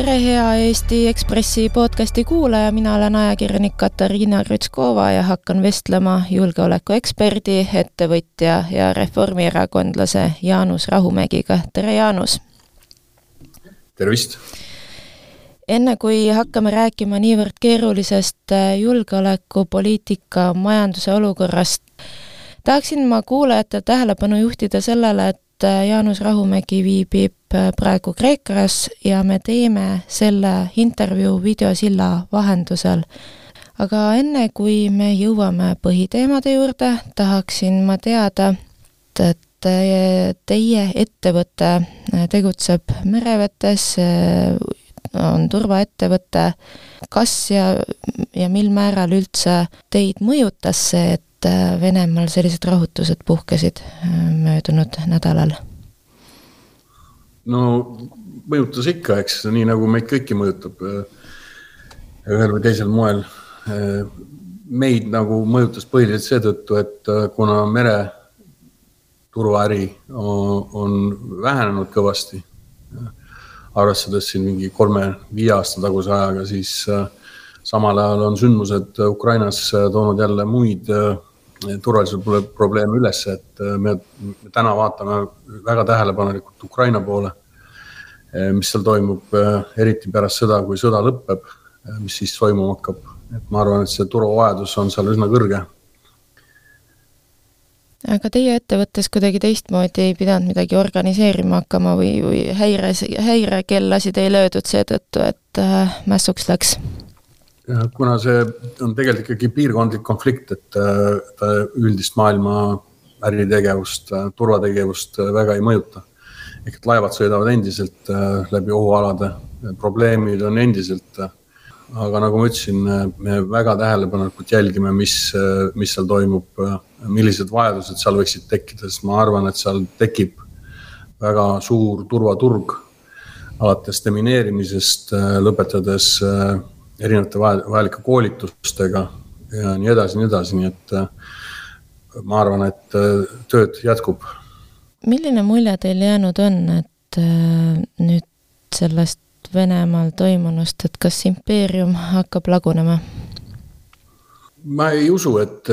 tere, hea Eesti Ekspressi podcasti kuulaja, mina olen ajakirjanik Katariina Krutskova ja hakkan vestlema julgeolekueksperdi, ettevõtja ja reformierakondlase Jaanus Rahumägiga. tere, Jaanus! tervist! enne kui hakkame rääkima niivõrd keerulisest julgeolekupoliitika majanduse olukorrast, tahaksin ma kuulajate tähelepanu juhtida sellele, et Jaanus Rahumägi viibib praegu Kreekas ja me teeme selle intervjuu videosilla vahendusel. aga enne, kui me jõuame põhiteemade juurde, tahaksin ma teada, et teie ettevõte tegutseb merevetes, on turvaettevõte, kas ja, ja mil määral üldse teid mõjutas see, et Venemaal sellised rahutused puhkesid möödunud nädalal? No mõjutas ikka, eks nii nagu meid kõiki mõjutab ühel või teisel moel. meid nagu mõjutas põhiliselt seetõttu, et kuna mereturuäri on, on vähenenud kõvasti, arvestades siin mingi kolme-viie aasta taguse ajaga, siis samal ajal on sündmused Ukrainas toonud jälle muid turvalisuse probleeme üles, et me, me täna vaatame väga tähelepanelikult Ukraina poole. mis seal toimub, eriti pärast seda, kui sõda lõpeb, mis siis toimuma hakkab, et ma arvan, et see turuvajadus on seal üsna kõrge. aga teie ettevõttes kuidagi teistmoodi ei pidanud midagi organiseerima hakkama või, või häire, häirekellasid ei löödud seetõttu, et äh, mässuks läks? Kuna see on tegelikult ikkagi piirkondlik konflikt, et ta üldist maailma äritegevust, turvategevust väga ei mõjuta. ehk et laevad sõidavad endiselt läbi ohualade, probleemid on endiselt. aga nagu ma ütlesin, me väga tähelepanelikult jälgime, mis, mis seal toimub, millised vajadused seal võiksid tekkida, sest ma arvan, et seal tekib väga suur turvaturg alates demineerimisest, lõpetades erinevate vajalike koolitustega ja nii edasi, nii edasi, nii et äh, ma arvan, et äh, tööd jätkub. milline mulje teil jäänud on, et äh, nüüd sellest Venemaal toimunust, et kas impeerium hakkab lagunema? ma ei usu, et,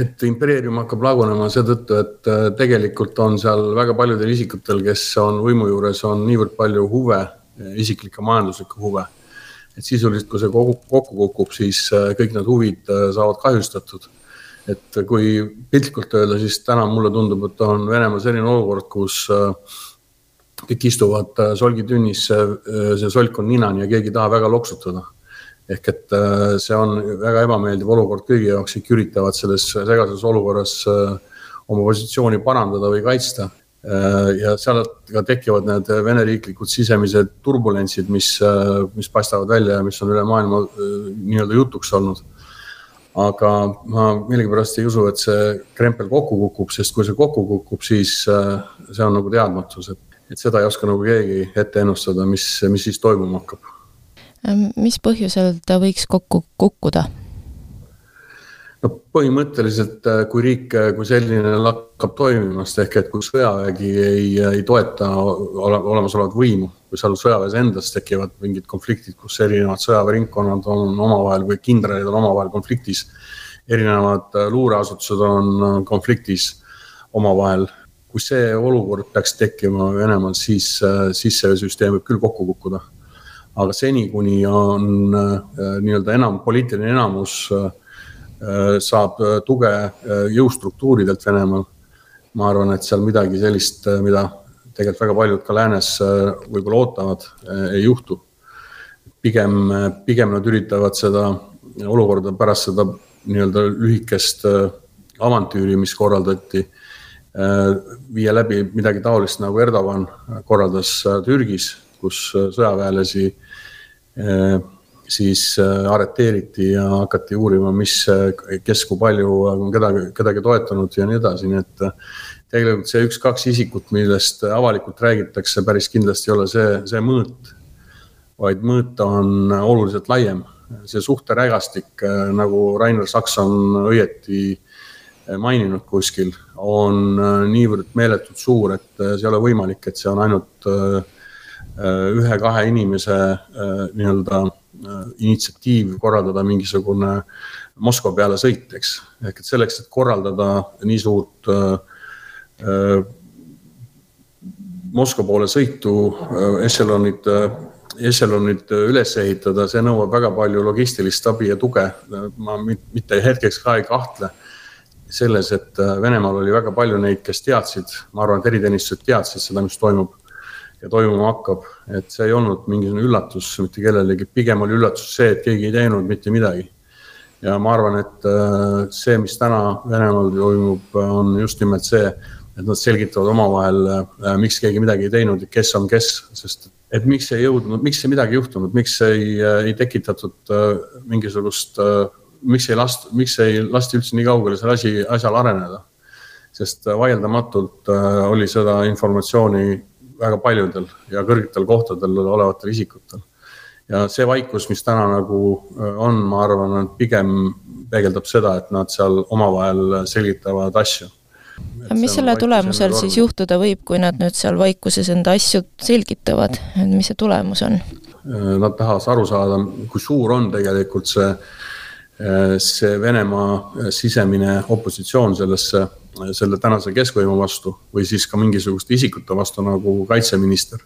et impeerium hakkab lagunema seetõttu, et tegelikult on seal väga paljudel isikutel, kes on võimu juures, on niivõrd palju huve, isiklikke majanduslikke huve et sisuliselt, kui see kogu, kokku kukub, siis äh, kõik need huvid äh, saavad kahjustatud. et kui piltlikult öelda, siis täna mulle tundub, et on Venemaal selline olukord, kus äh, kõik istuvad solgitünnis, see solk on ninani ja keegi ei taha väga loksutada. ehk et see on väga ebameeldiv olukord kõigi jaoks, kõik üritavad selles segases olukorras oma positsiooni parandada või kaitsta Äh, ja sealt ka tekivad need Vene riiklikud sisemised turbulentsid, mis, äh, mis paistavad välja ja mis on üle maailma äh, nii-öelda jutuks olnud. aga ma millegipärast ei usu, et see krempel kokku kukub, sest kui see kokku kukub, siis see on nagu teadmatus, et, et seda ei oska nagu keegi ette ennustada, mis, mis siis toimuma hakkab. mis põhjusel ta võiks kokku kukkuda? No põhimõtteliselt, äh, kui riik äh, kui selline lakkab toimimast ehk et kui sõjavägi ei, ei toeta ole, olemasolevat võimu, kui seal sõjaväes endas tekivad mingid konfliktid, kus erinevad sõjaväeringkonnad on omavahel või kindralid on omavahel konfliktis. erinevad äh, luureasutused on konfliktis omavahel. kui see olukord peaks tekkima Venemaal, siis, siis see süsteem võib küll kokku kukkuda. aga seni, kuni on nii-öelda enam, poliitiline enamus äh, Äh, saab äh, tuge äh, jõustruktuuridelt Venemaal. ma arvan, et seal midagi sellist, mida tegelikult väga paljud ka läänes võib-olla ootavad, ei juhtu. pigem, pigem nad üritavad seda olukorda pärast seda nii-öelda lühikest avantüüri, mis korraldati, viia läbi midagi taolist, nagu Erdogan korraldas Türgis, kus sõjaväelasi siis äh, arreteeriti ja hakati uurima, mis, äh, kes kui palju on kedagi, kedagi toetanud ja nii edasi, nii et äh, tegelikult see üks-kaks isikut, millest avalikult räägitakse, päris kindlasti ei ole see, see mõõt, vaid mõõt on oluliselt laiem. see suhterägastik, nagu Rainer Saks on õieti maininud kuskil, on niivõrd meeletult suur, et see ei ole võimalik, et see on ainult ühe-kahe inimese nii-öelda initsiatiiv korraldada mingisugune Moskva peale sõit, eks. ehk et selleks, et korraldada nii suurt Moskva poole sõitu, ešelonid ešelonid üles ehitada, see nõuab väga palju logistilist abi ja tuge. ma mitte hetkeks ka ei kahtle selles, et Venemaal oli väga palju neid, kes teadsid, ma arvan, et eriteenistused teadsid seda, mis toimub ja toimuma hakkab, et see ei olnud mingisugune üllatus mitte kellelegi, pigem oli üllatus see, et keegi ei teinud mitte midagi. ja ma arvan, et äh, see, mis täna Venemaal toimub, on just nimelt see, et nad selgitavad omavahel, äh, miks keegi midagi ei teinud ja kes on kes, sest et miks ei jõudnud, miks ei midagi juhtunud, miks ei, äh, ei tekitatud mingisugust, miks ei last-, miks ei lasti üldse nii kaugele selle asi, asjal areneda. sest vaieldamatult oli seda informatsiooni väga paljudel ja kõrgetel kohtadel olevatel isikutel. ja see vaikus, mis täna nagu on, ma arvan, pigem peegeldab seda, et nad seal omavahel selgitavad asju mis selle tulemusel siis juhtuda võib, kui nad nüüd seal vaikuses enda asju selgitavad, et mis see tulemus on? Nad tahavad aru saada, kui suur on tegelikult see, see Venemaa sisemine opositsioon sellesse, selle tänase keskvõimu vastu või siis ka mingisuguste isikute vastu nagu kaitseminister.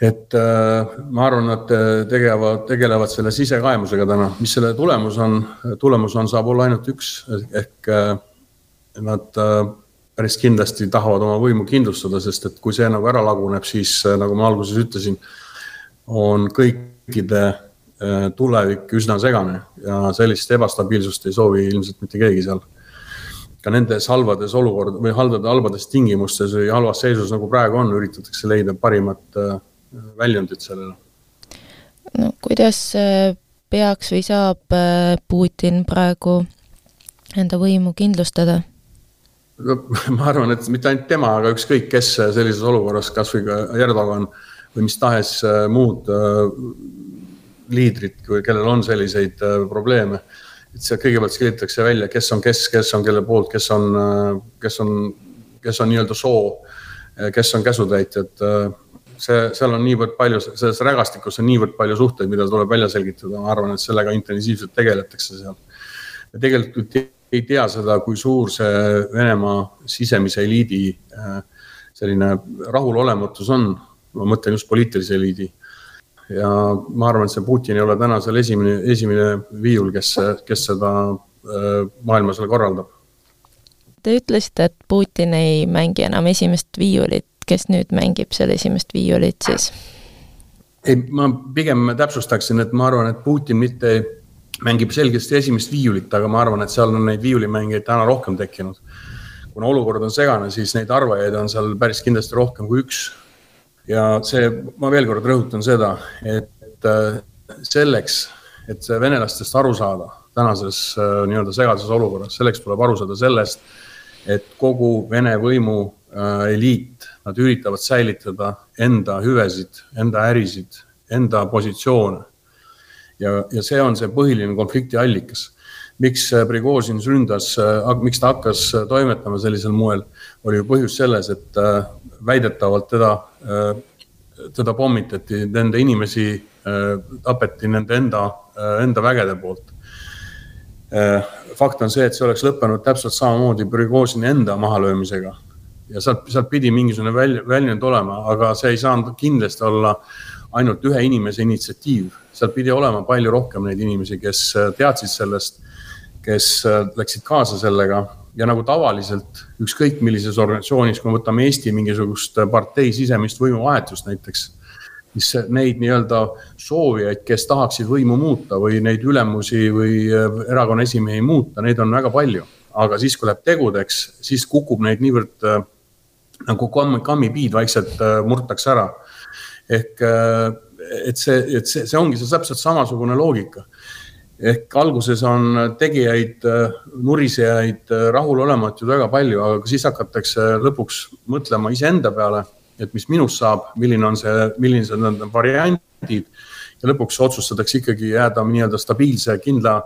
et ma arvan, nad tegevad, tegelevad selle sisekaemusega täna, mis selle tulemus on, tulemus on, saab olla ainult üks ehk nad päris kindlasti tahavad oma võimu kindlustada, sest et kui see nagu ära laguneb, siis nagu ma alguses ütlesin, on kõikide äh, tulevik üsna segane ja sellist ebastabiilsust ei soovi ilmselt mitte keegi seal. Ka nendes halbades olukord või halbade, halbades tingimustes või halvas seisus, nagu praegu on, üritatakse leida parimat äh, väljundit sellele. no kuidas äh, peaks või saab Putin praegu enda võimu kindlustada? ma arvan, et mitte ainult tema, aga ükskõik kes sellises olukorras, kasvõi ka Erdogan või mis tahes äh, muud äh, liidrid, kellel on selliseid äh, probleeme. Et see kõigepealt selgitatakse välja, kes on kes, kes on kelle poolt, kes on, kes on, kes on nii-öelda soo, kes on käsutäitjad. see, seal on niivõrd palju, selles rägastikus on niivõrd palju suhteid, mida tuleb välja selgitada, ma arvan, et sellega intensiivselt tegeletakse seal. ja tegelikult ei tea seda, kui suur see Venemaa sisemise eliidi selline rahulolematus on. ma mõtlen just poliitilise eliidi. Ja ma arvan, et see Putin ei ole täna seal esimene, esimene viiul, kes, kes seda äh, maailma seal korraldab. Te ütlesite, et Putin ei mängi enam esimest viiulit, kes nüüd mängib seal esimest viiulit siis? ei, ma pigem täpsustaksin, et ma arvan, et Putin mitte mängib selgesti esimest viiulit, aga ma arvan, et seal on neid viiulimängijaid täna rohkem tekkinud. kuna olukord on segane, siis neid arvajaid on seal päris kindlasti rohkem kui üks. Ja see, ma veel kord rõhutan seda, et äh, selleks, et venelastest aru saada tänases äh, nii-öelda segases olukorras, selleks tuleb aru saada sellest, et kogu Vene võimu äh, eliit, nad üritavad säilitada enda hüvesid, enda ärisid, enda positsioone ja, ja see on see põhiline konflikti allikas. Miks äh, Prigožin ründas, äh, miks ta hakkas äh, toimetama sellisel moel, oli ju põhjus selles, et väidetavalt teda, teda pommitati, nende inimesi tapeti nende enda, enda vägede poolt fakt on see, et see oleks lõppenud täpselt samamoodi Prigožini enda mahalöömisega. ja sealt, sealt pidi mingisugune välja, väljund olema, aga see ei saanud kindlasti olla ainult ühe inimese initsiatiiv seal pidi olema palju rohkem neid inimesi, kes teadsid sellest, kes äh, läksid kaasa sellega ja nagu tavaliselt ükskõik millises organisatsioonis, kui me võtame Eesti mingisugust äh, partei sisemist võimuvahetust näiteks, siis neid nii-öelda soovijaid, kes tahaksid võimu muuta või neid ülemusi või erakonna esimehi muuta, neid on väga palju. aga siis, kui läheb tegudeks, siis kukub neid niivõrd nagu kamm, kammipiid vaikselt murtakse ära. ehk et see, et see, see ongi see täpselt samasugune loogika. Ehk alguses on tegijaid, nurisejaid, rahulolematuid väga palju, aga siis hakatakse lõpuks mõtlema iseenda peale, et mis minust saab, milline on see, millised on variandid ja lõpuks otsustatakse ikkagi jääda nii-öelda stabiilse, kindla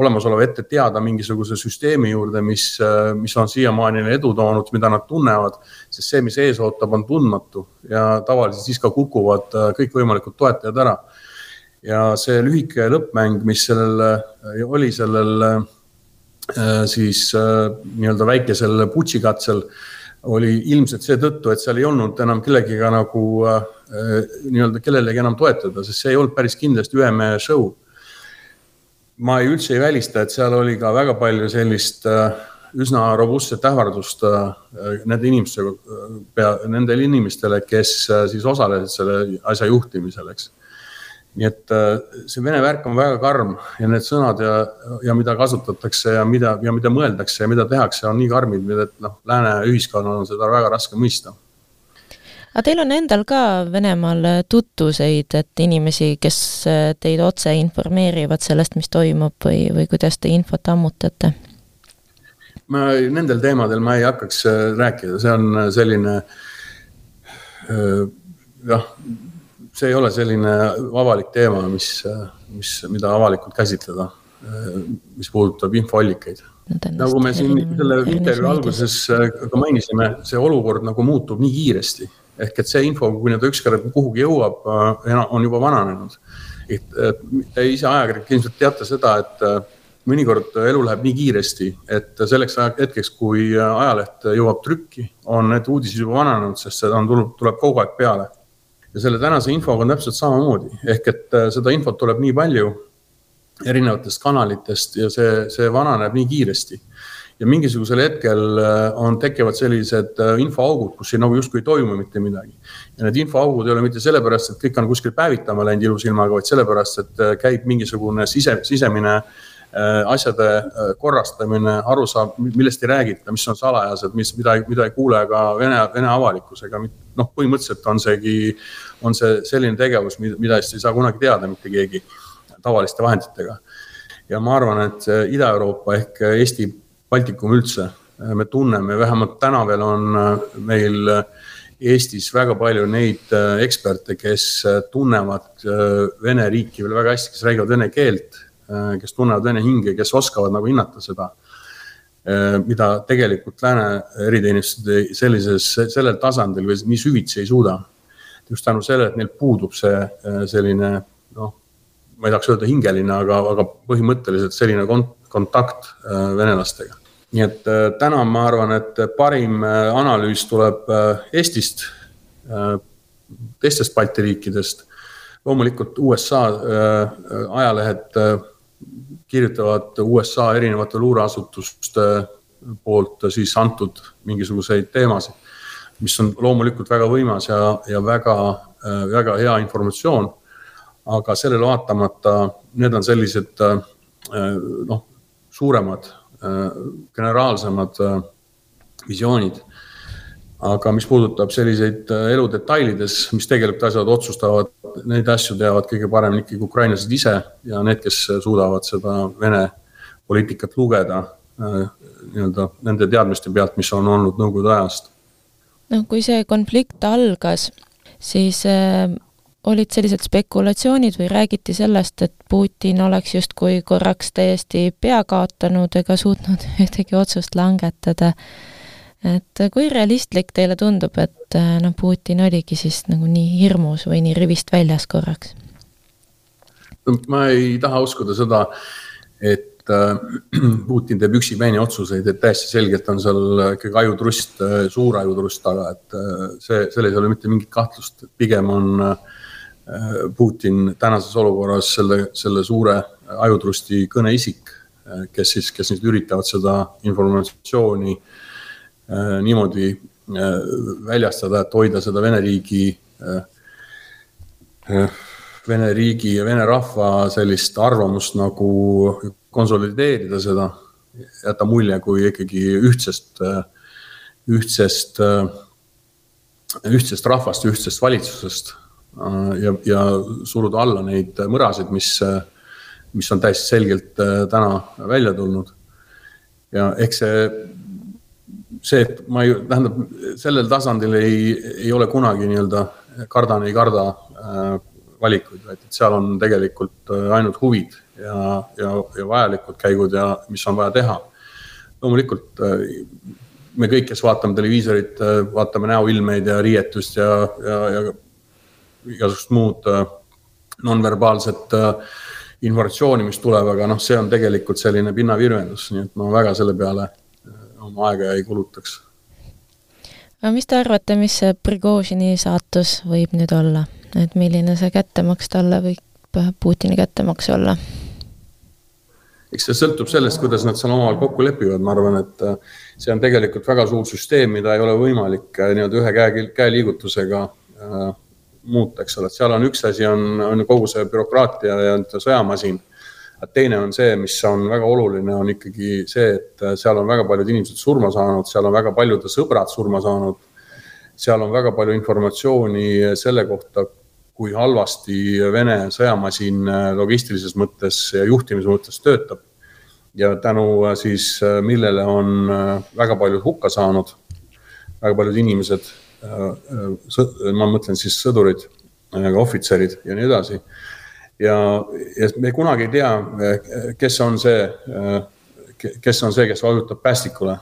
olemasoleva ette teada mingisuguse süsteemi juurde, mis, mis on siiamaani edu toonud, mida nad tunnevad. sest see, mis ees ootab, on tundmatu ja tavaliselt siis ka kukuvad kõikvõimalikud toetajad ära. Ja see lühike lõppmäng, mis sellel oli, sellel siis nii-öelda väikesel putšikatsel oli ilmselt seetõttu, et seal ei olnud enam kellegiga nagu äh, nii-öelda kellelegi enam toetada, sest see ei olnud päris kindlasti ühe mehe show. ma ei, üldse ei välista, et seal oli ka väga palju sellist äh, üsna robustset ähvardust äh, nende inimestega, pea, nendele inimestele, kes äh, siis osalesid selle asja juhtimisel, eks nii et äh, see vene värk on väga karm ja need sõnad ja, ja mida kasutatakse ja mida, ja mida mõeldakse ja mida tehakse, on nii karmid, et noh, lääne ühiskonnal on seda väga raske mõista. aga teil on endal ka Venemaal tutvuseid, et inimesi, kes äh, teid otse informeerivad sellest, mis toimub või, või kuidas te infot ammutate? ma nendel teemadel ma ei hakkaks äh, rääkida, see on selline jah see ei ole selline avalik teema, mis, mis, mida avalikult käsitleda, mis puudutab infoallikaid. nagu me siin selle intervjuu alguses ka mainisime, see olukord nagu muutub nii kiiresti ehk et see info, kui ta ükskord kuhugi jõuab, on juba vananenud. et te ise ajakirjanik ilmselt teate seda, et mõnikord elu läheb nii kiiresti, et selleks hetkeks, kui ajaleht jõuab trükki, on need uudised juba vananenud, sest seda on tuleb kogu aeg peale ja selle tänase infoga on täpselt samamoodi, ehk et äh, seda infot tuleb nii palju erinevatest kanalitest ja see, see vananeb nii kiiresti. ja mingisugusel hetkel äh, on, tekivad sellised äh, infoaugud, kus ei, nagu justkui ei toimu mitte midagi. ja need infoaugud ei ole mitte sellepärast, et kõik on kuskil päevitama läinud ilusilmaga, vaid sellepärast, et käib mingisugune sise, sisemine äh, asjade äh, korrastamine, aru saab, millest ei räägita, mis on salajased, mis, mida, mida ei kuule ka Vene, Vene avalikkus ega noh, põhimõtteliselt on seegi, on see selline tegevus, mida eest ei saa kunagi teada mitte keegi tavaliste vahenditega. ja ma arvan, et Ida-Euroopa ehk Eesti, Baltikum üldse, me tunneme, vähemalt täna veel on meil Eestis väga palju neid eksperte, kes tunnevad Vene riiki veel väga hästi, kes räägivad vene keelt Äh, kes tunnevad vene hinge, kes oskavad nagu hinnata seda, äh, mida tegelikult lääne eriteenistused sellises, sellel tasandil või nii süvitsi ei suuda. just tänu sellele, et neil puudub see äh, selline noh, ma ei tahaks öelda hingeline, aga, aga põhimõtteliselt selline kont-, kontakt venelastega. nii et täna ma arvan, et parim analüüs tuleb Eestist, teistest Balti riikidest loomulikult USA ajalehed kirjutavad USA erinevate luureasutuste poolt siis antud mingisuguseid teemasid, mis on loomulikult väga võimas ja, ja väga, väga hea informatsioon. aga sellele vaatamata need on sellised noh, suuremad, generaalsemad visioonid aga mis puudutab selliseid äh, elu detailides, mis tegelikult asjad otsustavad, neid asju teavad kõige paremini ikkagi ukrainlased ise ja need, kes suudavad seda Vene poliitikat lugeda äh, nii-öelda nende teadmiste pealt, mis on olnud Nõukogude ajast. noh, kui see konflikt algas, siis äh, olid sellised spekulatsioonid või räägiti sellest, et Putin oleks justkui korraks täiesti pea kaotanud ega suutnud ühtegi otsust langetada et kui realistlik teile tundub, et äh, noh, Putin oligi siis nagu nii hirmus või nii rivist väljas korraks? ma ei taha uskuda seda, et äh, Putin teeb üksipäini otsuseid, et täiesti selgelt on seal ikkagi ajutrust, äh, suur ajutrust taga, et see, selles ei ole mitte mingit kahtlust, pigem on Putin tänases olukorras selle, selle suure ajutrusti kõneisik, kes siis, kes nüüd üritavad seda informatsiooni äh, Äh, niimoodi äh, väljastada, et hoida seda Vene riigi, äh, Vene riigi ja vene rahva sellist arvamust nagu konsolideerida seda, jätta mulje kui ikkagi ühtsest, ühtsest, ühtsest rahvast, ühtsest valitsusest ja, ja suruda alla neid mõrasid, mis, mis on täiesti selgelt täna välja tulnud. ja eks see see, et ma ei, tähendab sellel tasandil ei, ei ole kunagi nii-öelda kardan, ei karda äh, valikuid, vaid et seal on tegelikult ainult huvid ja, ja, ja vajalikud käigud ja mis on vaja teha. loomulikult me kõik, kes vaatame televiisorit, vaatame näoilmeid ja riietust ja, ja, ja igasugust muud nonverbaalset informatsiooni, mis tuleb, aga noh, see on tegelikult selline pinnavirvendus, nii et ma väga selle peale oma aega ei kulutaks. aga mis te arvate, mis see Prigožini saatus võib nüüd olla, et milline see kättemaks talle võib Putini kättemaks olla? eks see sõltub sellest, kuidas nad seal omavahel kokku lepivad, ma arvan, et äh, see on tegelikult väga suur süsteem, mida ei ole võimalik äh, nii-öelda ühe käe, käeliigutusega äh, muuta, eks ole, et seal on üks asi, on, on kogu see bürokraatia ja sõjamasin teine on see, mis on väga oluline, on ikkagi see, et seal on väga paljud inimesed surma saanud, seal on väga paljude sõbrad surma saanud. seal on väga palju informatsiooni selle kohta, kui halvasti Vene sõjamasin logistilises mõttes ja juhtimise mõttes töötab. ja tänu siis, millele on väga paljud hukka saanud, väga paljud inimesed, ma mõtlen siis sõdurid, ohvitserid ja nii edasi ja, ja me kunagi ei tea, kes on see, kes on see, kes vajutab päästikule,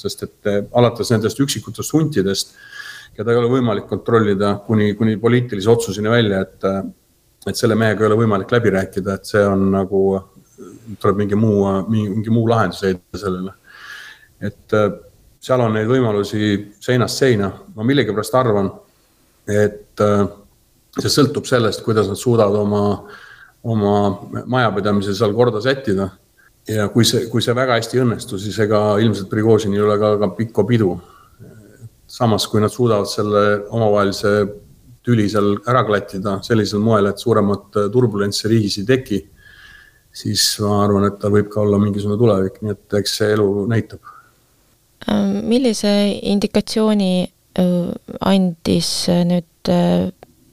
sest et alates nendest üksikutest huntidest, keda ei ole võimalik kontrollida kuni, kuni poliitilise otsuseni välja, et, et selle mehega ei ole võimalik läbi rääkida, et see on nagu, tuleb mingi muu, mingi muu lahendus leida sellele. et seal on neid võimalusi seinast seina, ma millegipärast arvan, et äh, see sõltub sellest, kuidas nad suudavad oma, oma majapidamise seal korda sättida. ja kui see, kui see väga hästi ei õnnestu, siis ega ilmselt Prigožinil ei ole ka, ka pikka pidu. samas, kui nad suudavad selle omavahelise tüli seal ära klattida sellisel moel, et suuremat turbulentsi riigis ei teki, siis ma arvan, et tal võib ka olla mingisugune tulevik, nii et eks see elu näitab. millise indikatsiooni äh, andis nüüd äh,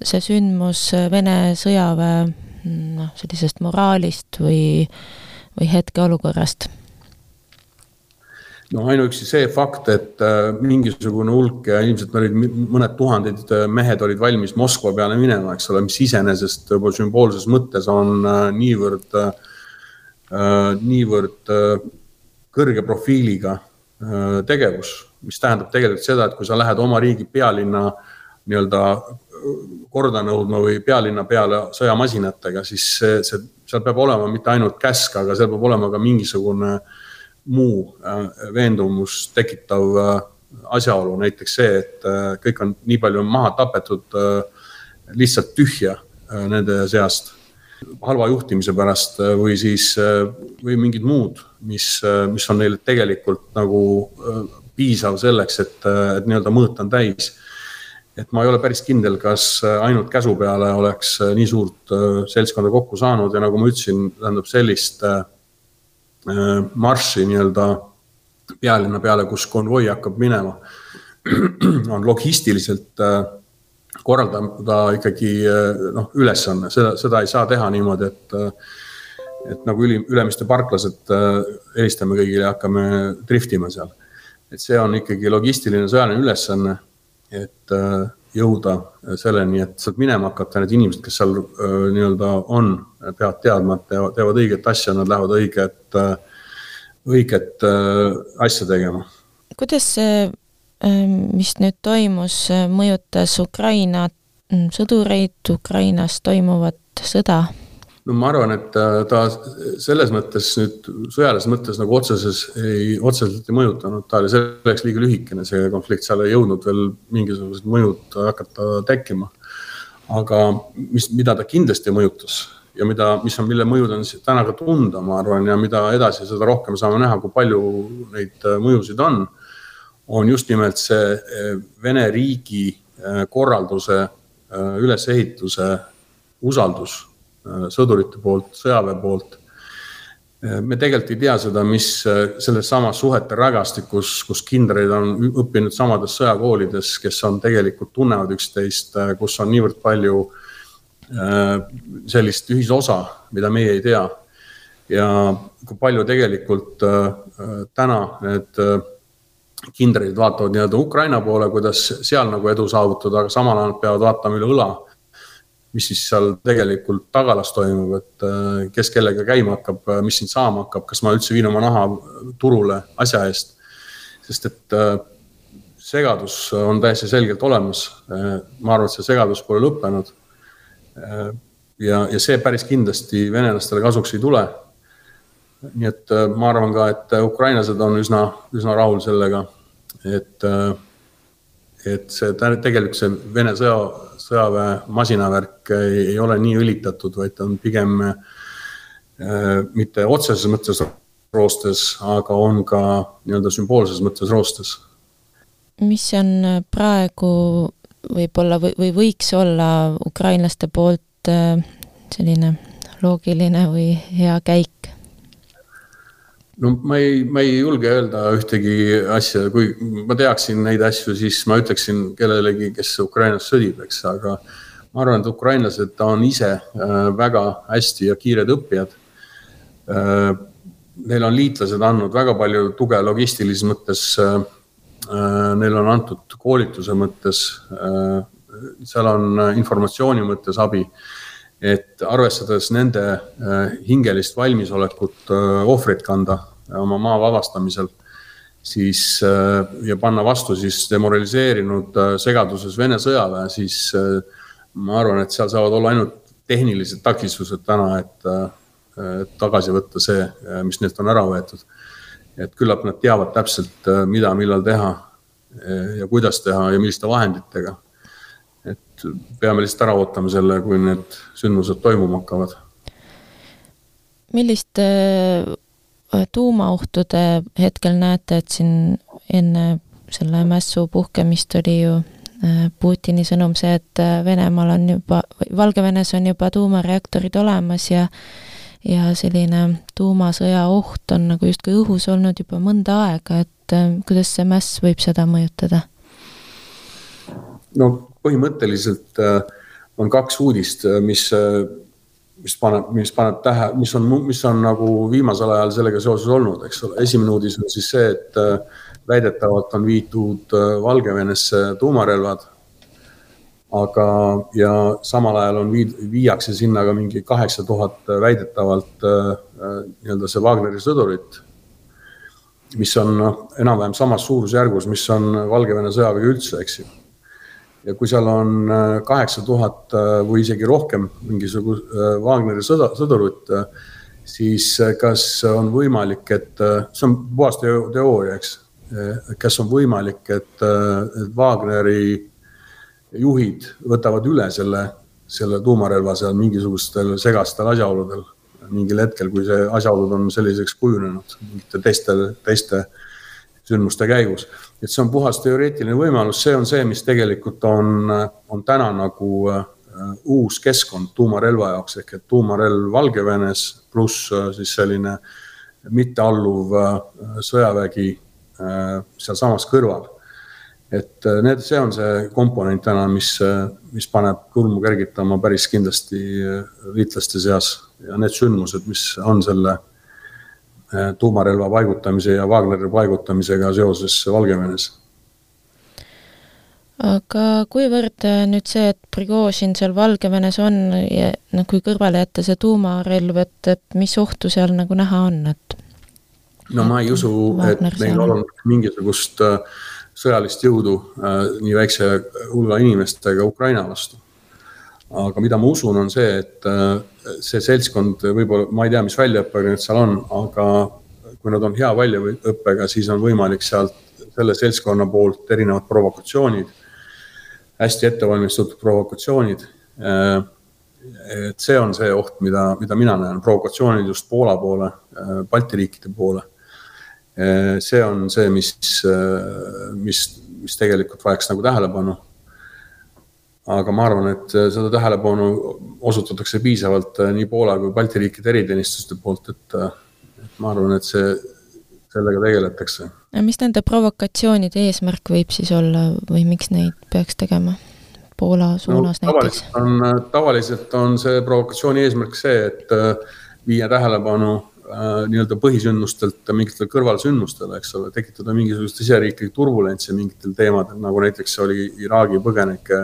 see sündmus Vene sõjaväe noh, sellisest moraalist või, või hetkeolukorrast? no ainuüksi see fakt, et äh, mingisugune hulk ja ilmselt olid mõned tuhanded äh, mehed olid valmis Moskva peale minema, eks ole, mis iseenesest juba sümboolses mõttes on äh, niivõrd, niivõrd kõrge profiiliga tegevus, mis tähendab tegelikult seda, et kui sa lähed oma riigi pealinna nii-öelda korda nõudma või pealinna peale sõjamasinatega, siis see, see, seal peab olema mitte ainult käsk, aga seal peab olema ka mingisugune muu äh, veendumust tekitav äh, asjaolu, näiteks see, et äh, kõik on nii palju maha tapetud lihtsalt tühja nende seast. Halva juhtimise pärast või siis, või mingid muud, mis, mis on neile tegelikult nagu piisav selleks, et, et nii-öelda mõõt on täis et ma ei ole päris kindel, kas äh, ainult käsu peale oleks äh, nii suurt äh, seltskonda kokku saanud. Ja nagu ma ütlesin, tähendab sellist marssi nii-öelda pealinna peale, kus konvoi hakkab minema, on logistiliselt korraldada ikkagi noh, ülesanne, seda, seda ei saa teha niimoodi, et et nagu ülim, Ülemiste parklased helistame kõigile ja hakkame driftima seal. et see on ikkagi logistiline sõjaline ülesanne et äh, jõuda selleni, et sealt minema hakata, need inimesed, kes seal äh, nii-öelda on, peavad teadma, et teevad, teevad õiget asja, nad lähevad õiget, äh, õiget asja tegema. kuidas see, mis nüüd toimus, mõjutas Ukraina mm, sõdureid, Ukrainas toimuvat sõda? No ma arvan, et ta selles mõttes nüüd sõjalises mõttes nagu otseses ei, otseselt ei mõjutanud, ta oli selleks liiga lühikene, see konflikt, seal ei jõudnud veel mingisugused mõjud hakata tekkima. aga mis, mida ta kindlasti mõjutas ja mida, mis on, mille mõjud on täna ka tunda, ma arvan, ja mida edasi, seda rohkem saame näha, kui palju neid äh, mõjusid on, on just nimelt see äh, Vene riigi äh, korralduse, ülesehituse usaldus Äh, sõdurite poolt, sõjaväe poolt. Äh, me tegelikult ei tea seda, mis äh, selles samas suhete rägastikus, kus kindralid on õppinud samades sõjakoolides, kes on tegelikult tunnevad üksteist, kus on niivõrd palju sellist ühisosa, mida meie ei tea. ja kui palju tegelikult täna need kindralid vaatavad nii-öelda Ukraina poole, kuidas seal nagu edu saavutada, aga samal ajal peavad vaatama üle õla mis siis seal tegelikult tagalas toimub, et kes kellega käima hakkab, mis siin saama hakkab, kas ma üldse viin oma naha turule asja eest. sest et segadus on täiesti selgelt olemas. ma arvan, et see segadus pole lõppenud. ja, ja see päris kindlasti venelastele kasuks ei tule. nii et ma arvan ka, et ukrainlased on üsna, üsna rahul sellega, et, et see tegelikult see Vene sõja, sõjaväe masinavärk ei, ei ole nii õlitatud, vaid ta on pigem mitte otseses mõttes roostes, aga on ka nii-öelda sümboolses mõttes roostes mis on äh, praegu võib-olla või, või võiks olla ukrainlaste poolt äh, selline loogiline või hea käik? No ma ei, ma ei julge öelda ühtegi asja, kui ma teaksin neid asju, siis ma ütleksin kellelegi, kes Ukrainas sõdib, eks, aga ma arvan, et ukrainlased on ise äh, väga hästi ja kiired õppijad. Neil on liitlased andnud väga palju tuge logistilises mõttes Äh, neile on antud koolituse mõttes, äh, seal on informatsiooni mõttes abi. et arvestades nende äh, hingelist valmisolekut ohvreid kanda oma maa vabastamisel, siis ja panna vastu siis demoraliseerinud segaduses Vene sõjaväe, siis ma arvan, et seal saavad olla ainult tehnilised takistused täna, et tagasi võtta see, mis neilt on ära võetud et küllap nad teavad täpselt, äh, mida, millal teha äh, ja kuidas teha ja milliste vahenditega. et peame lihtsalt ära ootama selle, kui need sündmused toimuma hakkavad. milliste äh, tuumaohtude hetkel näete, et siin enne selle mässu puhkemist oli ju Putini sõnum see, et Venemaal on juba, Valgevenes on juba tuumareaktorid olemas ja ja selline tuumasõja oht on nagu justkui õhus olnud juba mõnda aega, et äh, kuidas see mäss võib seda mõjutada? no põhimõtteliselt äh, on kaks uudist, äh, mis, mis paneb, mis paneb tähe, mis on, mis on nagu viimasel ajal sellega seoses olnud, eks ole. esimene uudis on siis see, et väidetavalt on viidud Valgevenesse tuumarelvad aga, ja samal ajal on viid-, viiakse sinna ka mingi kaheksa tuhat väidetavalt äh, äh, nii-öelda see Wagneri sõdurit, mis on noh, enam-vähem samas suurusjärgus, mis on Valgevene sõjavägi üldse, eks ju. Ja kui seal on äh, kaheksa tuhat või isegi rohkem mingisugust Wagneri sõda, sõdurit, siis kas on võimalik, et see on puhas teooria, eks, kas on võimalik, et, Wagneri juhid võtavad üle selle, selle tuumarelva seal mingisugustel segastel asjaoludel? Mingil hetkel, kui see asjaolud on selliseks kujunenud mingite teiste, teiste sündmuste käigus. et see on puhas teoreetiline võimalus, see on see, mis tegelikult on, on täna nagu uh, uus keskkond tuumarelva jaoks ehk et tuumarelv Valgevenes pluss uh, siis selline mittealluv uh, sõjavägi sealsamas kõrval et äh, need, see on see komponent täna, mis, äh, mis paneb kulmu kergitama päris kindlasti äh, liitlaste seas ja need sündmused, mis on selle tuumarelva paigutamise ja Wagneri paigutamisega seoses Valgevenes aga kuivõrd nüüd see, et Prigožin seal Valgevenes on ja noh, kui kõrvale jätta see tuumarelv, et, et mis ohtu seal nagu näha on, et? no ma ei usu, et neil on mingisugust äh, sõjalist jõudu äh, nii väikse hulga inimestega Ukraina vastu. Aga mida ma usun, on see, et äh, see seltskond võib-olla, ma ei tea, mis väljaõppega need seal on, aga kui nad on hea väljaõppega, siis on võimalik sealt selle seltskonna poolt erinevad provokatsioonid, hästi ettevalmistatud provokatsioonid. Äh, et see on see oht, mida, mida mina näen, provokatsioonid just Poola poole, Balti riikide poole see on see, mis, mis, mis tegelikult vajaks nagu tähelepanu. Aga ma arvan, et seda tähelepanu osutatakse piisavalt eh, nii Poola kui Balti riikide eriteenistuste poolt, et, et ma arvan, et see, sellega tegeletakse. mis nende provokatsioonide eesmärk võib siis olla või miks neid peaks tegema? Poola suunas no, näiteks? on, tavaliselt on see provokatsiooni eesmärk see, et viia tähelepanu Äh, nii-öelda põhisündmustelt mingitele kõrvalsündmustele, eks ole, tekitada mingisugust siseriiklikku turbulentsi mingitel teemadel, nagu näiteks oli Iraagi põgenike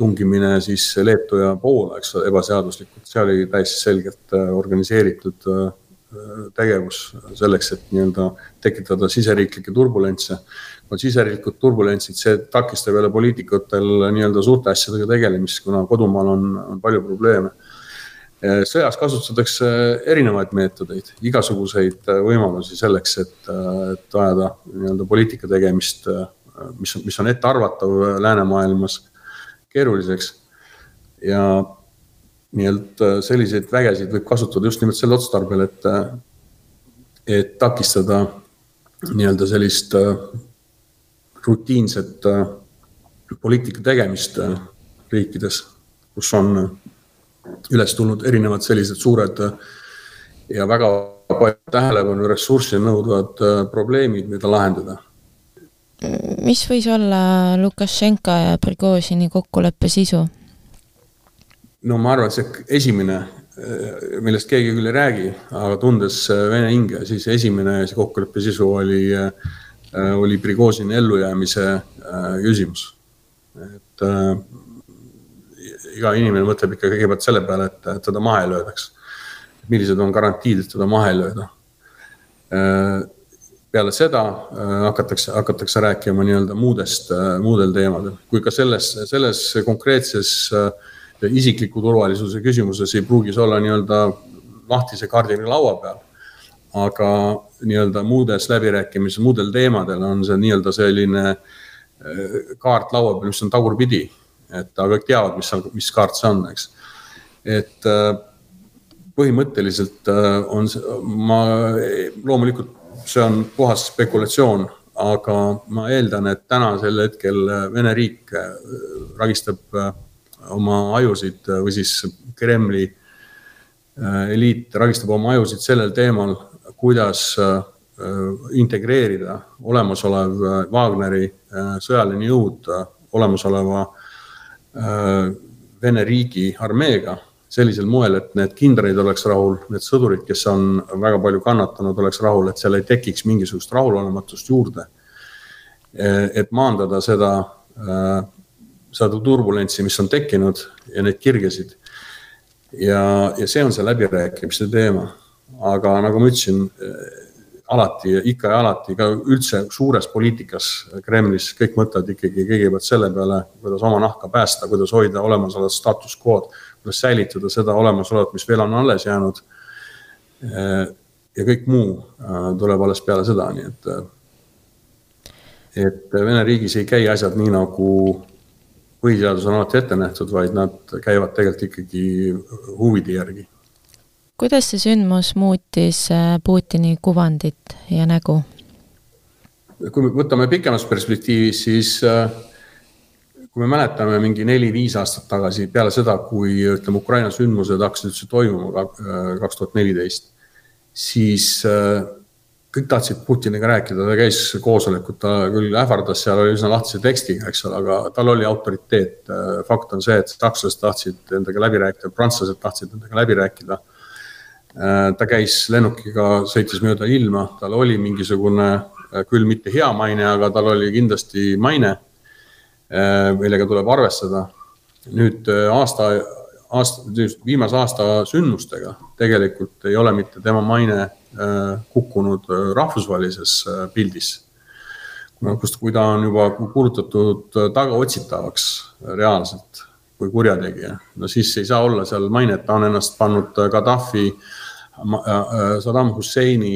tungimine siis Leetu ja Poola, eks ebaseaduslikult, see oli täiesti selgelt organiseeritud tegevus selleks, et nii-öelda tekitada siseriiklikke turbulentse. no siseriiklikud turbulentsid, see takistab jälle poliitikutel nii-öelda suurte asjadega tegelemist, kuna kodumaal on, on palju probleeme. sõjas kasutatakse erinevaid meetodeid, igasuguseid võimalusi selleks, et, et ajada nii-öelda poliitika tegemist, mis, mis on ettearvatav läänemaailmas keeruliseks ja nii-öelda äh, selliseid vägesid võib kasutada just nimelt sel otstarbel, et, äh, et takistada nii-öelda sellist äh, rutiinset poliitika tegemist riikides, kus on üles tulnud erinevad sellised suured ja väga palju tähelepanu ressurssi nõudvad probleemid, mida lahendada. Mis võis olla Lukašenka ja Prigožini kokkuleppe sisu? no ma arvan, et see esimene, äh, millest keegi küll ei räägi, aga tundes äh, vene hinge, siis esimene see kokkuleppe sisu oli, äh, oli Prigožini ellujäämise küsimus. et äh, iga inimene mõtleb ikka kõigepealt selle peale, et, teda maha ei löödaks. millised on garantiid, et teda maha ei lööda äh,? Peale seda äh, hakatakse, hakatakse rääkima nii-öelda muudest äh,, muudel teemadel, kui ka selles, selles konkreetses äh, isikliku turvalisuse küsimuses ei pruugi see olla nii-öelda lahtise kardini laua peal. aga nii-öelda muudes läbirääkimistes, muudel teemadel on see nii-öelda selline kaart laua peal, mis on tagurpidi. et aga kõik teavad, mis seal, mis kaart see on, eks. et põhimõtteliselt on see, ma loomulikult see on puhas spekulatsioon, aga ma eeldan, et tänasel hetkel Vene riik ragistab oma ajusid äh, või siis Kremli äh, eliit ragistab oma ajusid sellel teemal, kuidas äh, integreerida olemasolev Wagneri sõjaline jõud olemasoleva Vene riigi armeega sellisel moel, et need kindralid oleks rahul, need sõdurid, kes on väga palju kannatanud, oleks rahul, et seal ei tekiks mingisugust rahulolematust juurde. et maandada seda seda turbulentsi, mis on tekkinud ja neid kirgesid. ja, ja see on see läbirääkimiste teema. aga nagu ma ütlesin, alati, ikka ja alati, ka üldse suures poliitikas Kremlis kõik mõtlevad ikkagi kõigepealt selle peale, kuidas oma nahka päästa, kuidas hoida olemasolevat status quo'd, kuidas säilitada seda olemasolevat, mis veel on alles jäänud. ja kõik muu äh, tuleb alles peale seda, nii et, et Vene riigis ei käi asjad nii, nagu põhiseadus on alati ette nähtud, vaid nad käivad tegelikult ikkagi huvide järgi. Kuidas see sündmus muutis äh, Putini kuvandit ja nägu? kui me võtame pikemas perspektiivis, siis äh, kui me mäletame mingi neli-viis aastat tagasi, peale seda, kui ütleme, Ukraina sündmused hakkasid üldse toimuma äh, kaks tuhat neliteist, siis kõik tahtsid Putiniga rääkida, ta käis koosolekut, ta küll ähvardas seal, oli üsna lahtise tekstiga, eks ole, aga tal oli autoriteet. fakt on see, et sakslased tahtsid endaga läbi rääkida, prantslased tahtsid endaga läbi rääkida. Ta käis lennukiga, sõitis mööda ilma, tal oli mingisugune, küll mitte hea maine, aga tal oli kindlasti maine, millega tuleb arvestada. nüüd aasta, aasta, viimase aasta sündmustega tegelikult ei ole mitte tema maine Äh, kukkunud äh, rahvusvahelises äh, pildis. kust, kui ta on juba kuulutatud tagaotsitavaks reaalselt kui kurjategija, no siis ei saa olla seal mainet, ta on ennast pannud Gaddafi, Saddam Husseini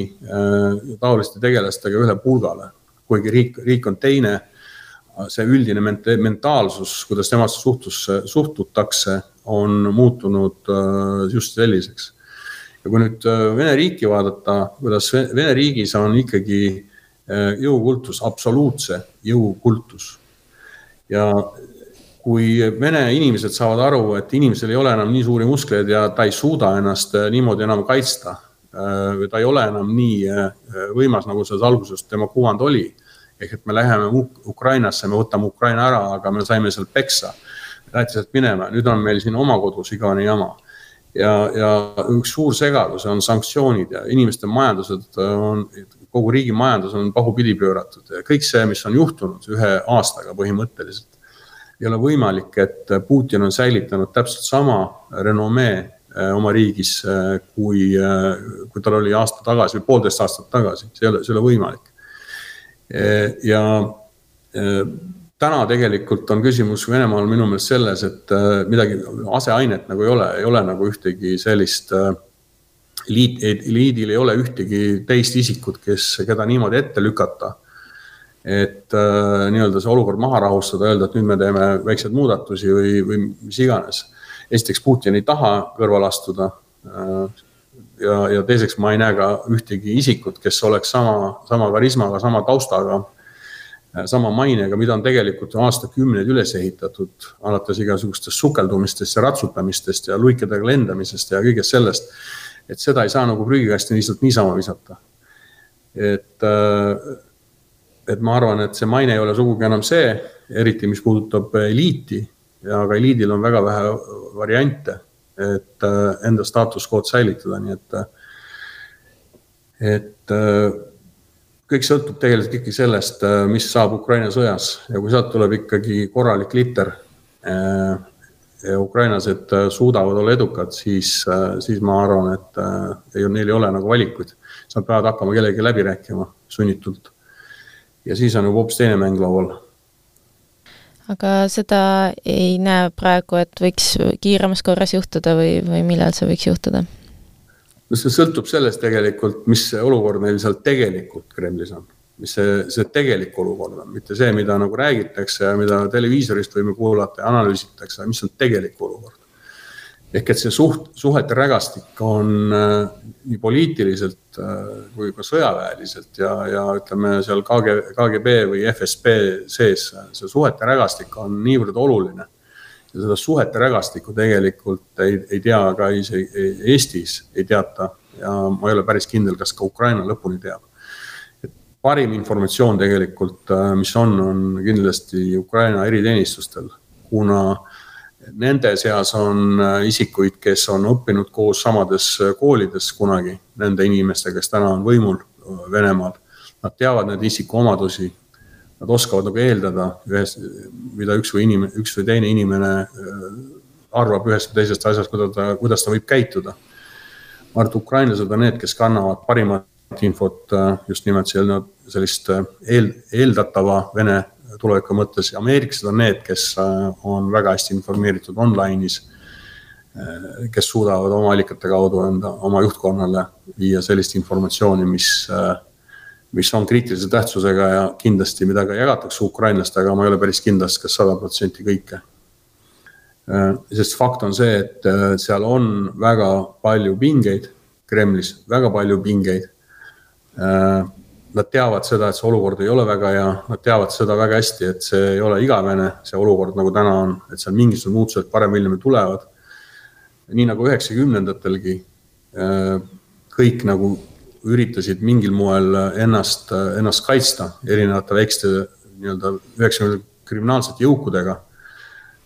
taoliste tegelastega ühe pulgale, kuigi riik, riik on teine see üldine mentaalsus, kuidas temasse suhtusse, suhtutakse, on muutunud just selliseks. Ja kui nüüd äh, Vene riiki vaadata, kuidas Vene riigis on ikkagi äh, jõukultus, absoluutse jõukultus. ja kui Vene inimesed saavad aru, et inimesel ei ole enam nii suuri muskleid ja ta ei suuda ennast äh, niimoodi enam kaitsta, või ta ei ole enam nii võimas, nagu selles alguses tema kuvand oli. ehk et me läheme Ukrainasse, me võtame Ukraina ära, aga me saime sealt peksa. Lähti sealt minema, nüüd on meil siin oma kodus igavene jama ja, ja üks suur segadus on sanktsioonid ja inimeste majandused on, kogu riigi majandus on pahupidi pööratud ja kõik see, mis on juhtunud ühe aastaga põhimõtteliselt. Ei ole võimalik, et Putin on säilitanud täpselt sama renomee äh, oma riigis, äh, kui, kui tal oli aasta tagasi või poolteist aastat tagasi, see ei ole, see ei ole võimalik. ja täna tegelikult on küsimus Venemaal minu meelest selles, et midagi, aseainet nagu ei ole, ei ole nagu ühtegi sellist liit, liidil ei ole ühtegi teist isikut, kes, keda niimoodi ette lükata et äh, nii-öelda see olukord maha rahustada, öelda, et nüüd me teeme väikseid muudatusi või, või mis iganes. esiteks Putin ei taha kõrvale astuda äh,. ja, ja teiseks ma ei näe ka ühtegi isikut, kes oleks sama, sama karismaga, sama taustaga äh,, sama mainega, mida on tegelikult aastakümneid üles ehitatud, alates igasugustest sukeldumistest ja ratsutamistest ja luikedega lendamisest ja kõigest sellest. et seda ei saa nagu prügikasti lihtsalt niisama visata. et äh, et ma arvan, et see maine ei ole sugugi enam see, eriti mis puudutab eliiti ja ka eliidil on väga vähe variante, et äh, enda staatus quo'd säilitada, nii et, et äh, kõik sõltub tegelikult ikkagi sellest, äh, mis saab Ukraina sõjas ja kui sealt tuleb ikkagi korralik liter ukrainlased suudavad olla edukad, siis, siis ma arvan, et neil ei ole nagu valikuid. Nad peavad hakkama kellegi läbi rääkima sunnitult ja siis on juba hoopis teine mäng laual. aga seda ei näe praegu, et võiks kiiremas korras juhtuda või, või millal see võiks juhtuda? no see sõltub sellest tegelikult, mis see olukord neil seal tegelikult Kremlis on, mis see, see tegelik olukord on, mitte see, mida nagu räägitakse ja mida televiisorist võime kuulata ja analüüsitakse, mis on tegelik olukord ehk et see suht, suhete rägastik on äh, nii poliitiliselt äh, kui ka sõjaväeliselt ja, ja ütleme seal KG, KGB või FSB sees, see suhete rägastik on niivõrd oluline. ja seda suhete rägastikku tegelikult ei, ei tea ka isegi Eestis ei teata ja ma ei ole päris kindel, kas ka Ukraina lõpuni teab. parim informatsioon tegelikult, äh, mis on, on kindlasti Ukraina eriteenistustel, kuna äh, Nende seas on äh, isikuid, kes on õppinud koos samades äh, koolides kunagi, nende inimestega, kes täna on võimul äh, Venemaal. Nad teavad neid isikuomadusi, nad oskavad nagu eeldada ühes, mida üks või inimene, üks või teine inimene arvab ühest või teisest asjast, kuidas ta, kuidas ta võib käituda. ma arvan, et ukrainlased on need, kes kannavad parimat infot just nimelt sellist eel, eeldatava Vene tuleviku mõttes ameeriklased on need, kes äh, on väga hästi informeeritud online'is. Äh, kes suudavad oma allikate kaudu enda, oma juhtkonnale viia sellist informatsiooni, mis, äh, mis on kriitilise tähtsusega ja kindlasti, mida ka jagatakse ukrainlastega, ma ei ole päris kindel, kas sada protsenti kõike. sest fakt on see, et seal on väga palju pingeid Kremlis, väga palju pingeid nad teavad seda, et see olukord ei ole väga hea, nad teavad seda väga hästi, et see ei ole igavene, see olukord nagu täna on, et seal mingisugused muutused parem-hiljem tulevad. nii nagu üheksakümnendatelgi äh, kõik nagu üritasid mingil moel ennast, ennast kaitsta erinevate väikeste nii-öelda üheksakümnendate kriminaalsete jõukudega.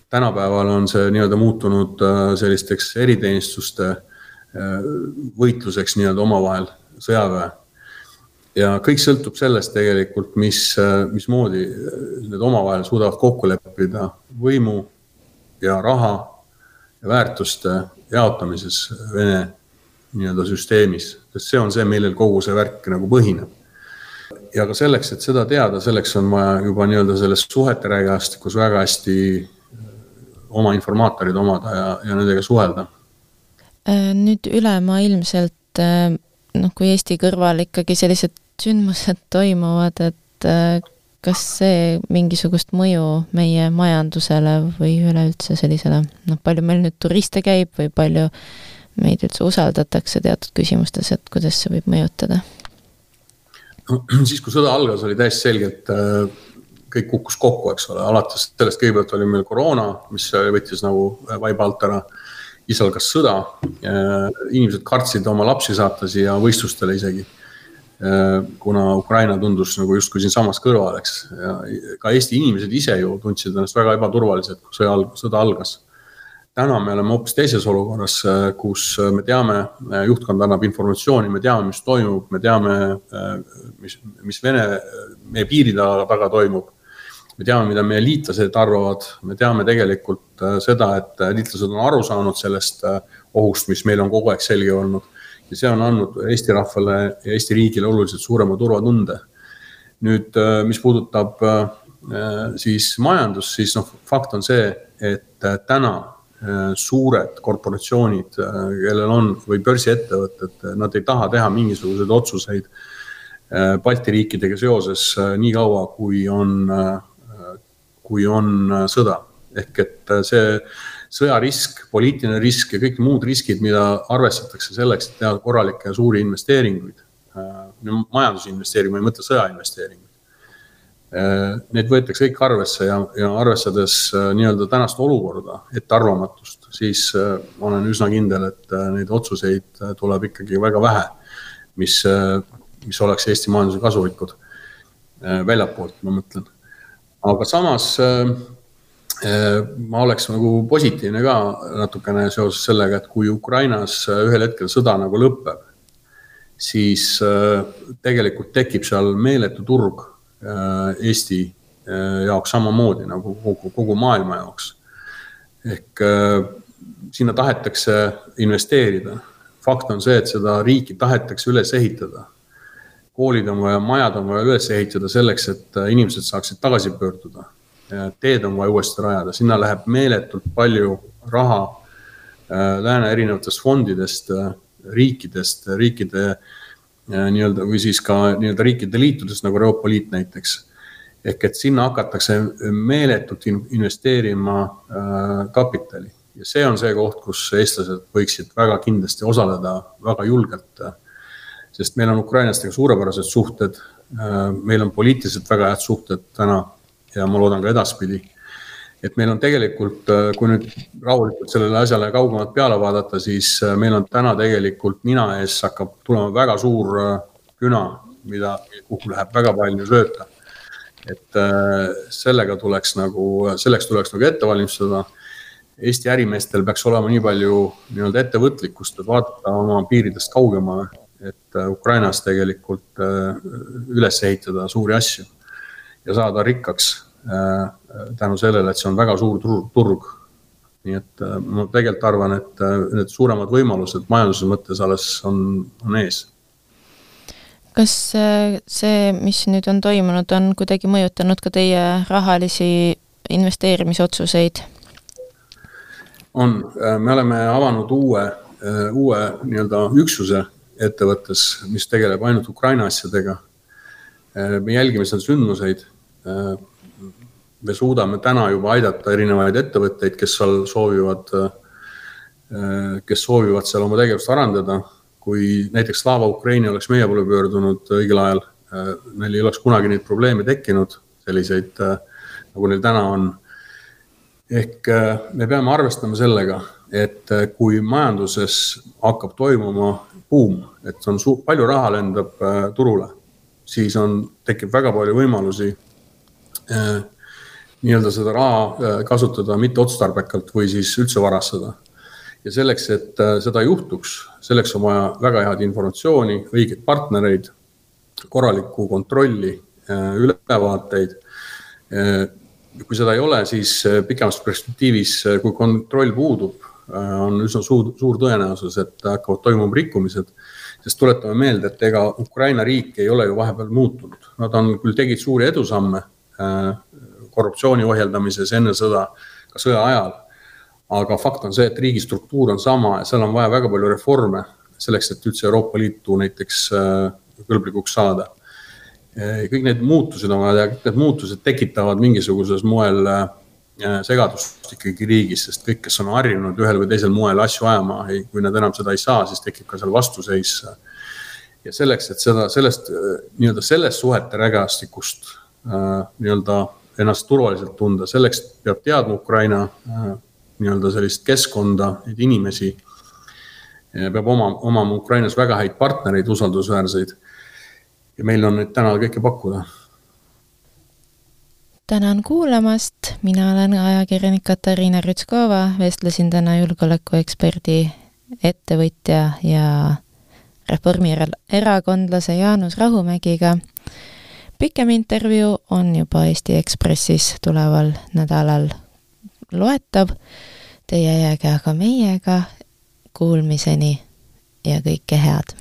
tänapäeval on see nii-öelda muutunud äh, sellisteks eriteenistuste äh, võitluseks nii-öelda omavahel, sõjaväe ja kõik sõltub sellest tegelikult, mis, mismoodi need omavahel suudavad kokku leppida võimu ja raha ja väärtuste jaotamises Vene nii-öelda süsteemis, sest see on see, millel kogu see värk nagu põhineb. ja ka selleks, et seda teada, selleks on vaja juba nii-öelda selles suhete räägiastikus väga hästi oma informaatorid omada ja, ja nendega suhelda. Äh, nüüd ülemaailmselt äh, noh, kui Eesti kõrval ikkagi sellised sündmused toimuvad, et äh, kas see mingisugust mõju meie majandusele või üleüldse sellisele, noh, palju meil nüüd turiste käib või palju meid üldse usaldatakse teatud küsimustes, et kuidas see võib mõjutada? no siis, kui sõda algas, oli täiesti selge, et äh, kõik kukkus kokku, eks ole, alates sellest kõigepealt oli meil koroona, mis võttis nagu vaiba alt ära. siis algas sõda, inimesed kartsid oma lapsi saata siia võistlustele isegi Äh, kuna Ukraina tundus nagu justkui siinsamas kõrval, eks. ka Eesti inimesed ise ju tundsid ennast väga ebaturvaliselt, kui sõja sõda algas. täna me oleme hoopis teises olukorras, äh, kus äh, me teame, juhtkond annab informatsiooni, me teame, mis toimub, me teame, mis, mis Vene, meie piiri taga toimub. me teame, mida meie liitlased arvavad, me teame tegelikult seda, et liitlased on aru saanud sellest ohust, mis meil on kogu aeg selge olnud. Ja see on andnud Eesti rahvale ja Eesti riigile oluliselt suurema turvatunde. nüüd, mis puudutab siis majandust, siis noh, fakt on see, et täna Äh, suured korporatsioonid, äh, kellel on või börsiettevõtted, nad ei taha teha mingisuguseid otsuseid äh, Balti riikidega seoses nii kaua, kui on, kui on sõda. ehk et see sõjarisk, poliitiline risk ja kõik muud riskid, mida arvestatakse selleks, et teha korralikke ja suuri investeeringuid, majandusinvesteeringuid, ma ei mõtle sõjainvesteeringuid Äh, need võetakse kõik arvesse ja, ja arvestades äh, nii-öelda tänast olukorda, ettearvamatust, siis äh, ma olen üsna kindel, et neid otsuseid tuleb ikkagi väga vähe, mis, mis oleks Eesti majandusele kasulikud. väljapoolt, ma mõtlen. aga samas ma oleks nagu positiivne ka natukene seoses sellega, et kui Ukrainas ühel hetkel sõda nagu lõpeb, siis tegelikult tekib seal meeletu turg Äh, Eesti äh, jaoks samamoodi nagu kogu, kogu maailma jaoks. ehk äh, sinna tahetakse investeerida. fakt on see, et seda riiki tahetakse üles ehitada. koolid on vaja, majad on vaja üles ehitada selleks, et inimesed saaksid tagasi pöörduda. Teed on vaja uuesti rajada, sinna läheb meeletult palju raha lääne erinevatest fondidest, riikidest, riikide nii-öelda või siis ka nii-öelda riikide liitudest nagu Euroopa Liit näiteks. ehk et sinna hakatakse meeletult investeerima äh, kapitali ja see on see koht, kus eestlased võiksid väga kindlasti osaleda väga julgelt. sest meil on ukrainlastega suurepärased suhted, äh, meil on poliitiliselt väga head suhted täna ja ma loodan ka edaspidi et meil on tegelikult, äh, kui nüüd rahulikult sellele asjale kaugemalt peale vaadata, siis äh, meil on täna tegelikult nina ees hakkab tulema väga suur äh, küna, mida, kuhu läheb väga palju sööta. et sellega tuleks nagu, selleks tuleks nagu ette valmistada. Eesti ärimeestel peaks olema nii palju nii-öelda ettevõtlikkust, et vaadata oma piiridest kaugemale, et Ukrainas tegelikult üles ehitada suuri asju ja saada rikkaks Äh, tänu sellele, et see on väga suur turg. nii et äh, ma tegelikult arvan, et äh, need suuremad võimalused majanduse mõttes alles on, on ees. kas see, mis nüüd on toimunud, on kuidagi mõjutanud ka teie rahalisi investeerimisotsuseid? on, me oleme avanud uue, uue nii-öelda üksuse ettevõttes, mis tegeleb ainult Ukraina asjadega. Me jälgime seal sündmuseid me suudame täna juba aidata erinevaid ettevõtteid, kes seal soovivad, äh, kes soovivad seal oma tegevust arendada. kui näiteks Slava Ukraini oleks meie poole pöördunud õigel ajal, äh, neil ei oleks kunagi neid probleeme tekkinud, selliseid äh, nagu neil täna on. ehk me peame arvestama sellega, et kui majanduses hakkab toimuma buum, et on suur, palju raha lendab turule, siis on, tekib väga palju võimalusi nii-öelda seda raha äh, kasutada mitteotstarbekalt või siis üldse varastada. ja selleks, et äh, seda juhtuks, selleks on vaja väga head informatsiooni, õigeid partnereid, korralikku kontrolli, ülevaateid. kui seda ei ole, siis pikemas perspektiivis, kui kontroll puudub, on üsna suur, suur tõenäosus, et hakkavad toimuma rikkumised sest tuletame meelde, et ega Ukraina riik ei ole ju vahepeal muutunud, nad on küll tegid suuri edusamme korruptsiooni ohjeldamises enne sõda, ka sõja ajal. aga fakt on see, et riigi struktuur on sama ja seal on vaja väga palju reforme selleks, et üldse Euroopa Liitu näiteks äh, kõlblikuks saada. kõik need muutused on vaja, kõik need muutused tekitavad mingisuguses moel äh, segadust ikkagi riigis, sest kõik, kes on harjunud ühel või teisel moel asju ajama, kui nad enam seda ei saa, siis tekib ka seal vastuseis. ja selleks, et seda, sellest nii-öelda sellest suhete rägastikust nii-öelda ennast turvaliselt tunda, selleks peab teadma Ukraina äh, nii-öelda sellist keskkonda, neid inimesi. peab oma, omama Ukrainas väga häid partnereid, usaldusväärseid. ja meil on neid täna kõike pakkuda. Tänan kuulamast, mina olen ajakirjanik Katariina Rütskova, vestlesin täna julgeolekueksperdi, ettevõtja ja Reformierakondlase Jaanus Rahumägiga. Pikem intervjuu on juba Eesti Ekspressis tuleval nädalal loetav. Teie jääge aga meiega, kuulmiseni ja kõike head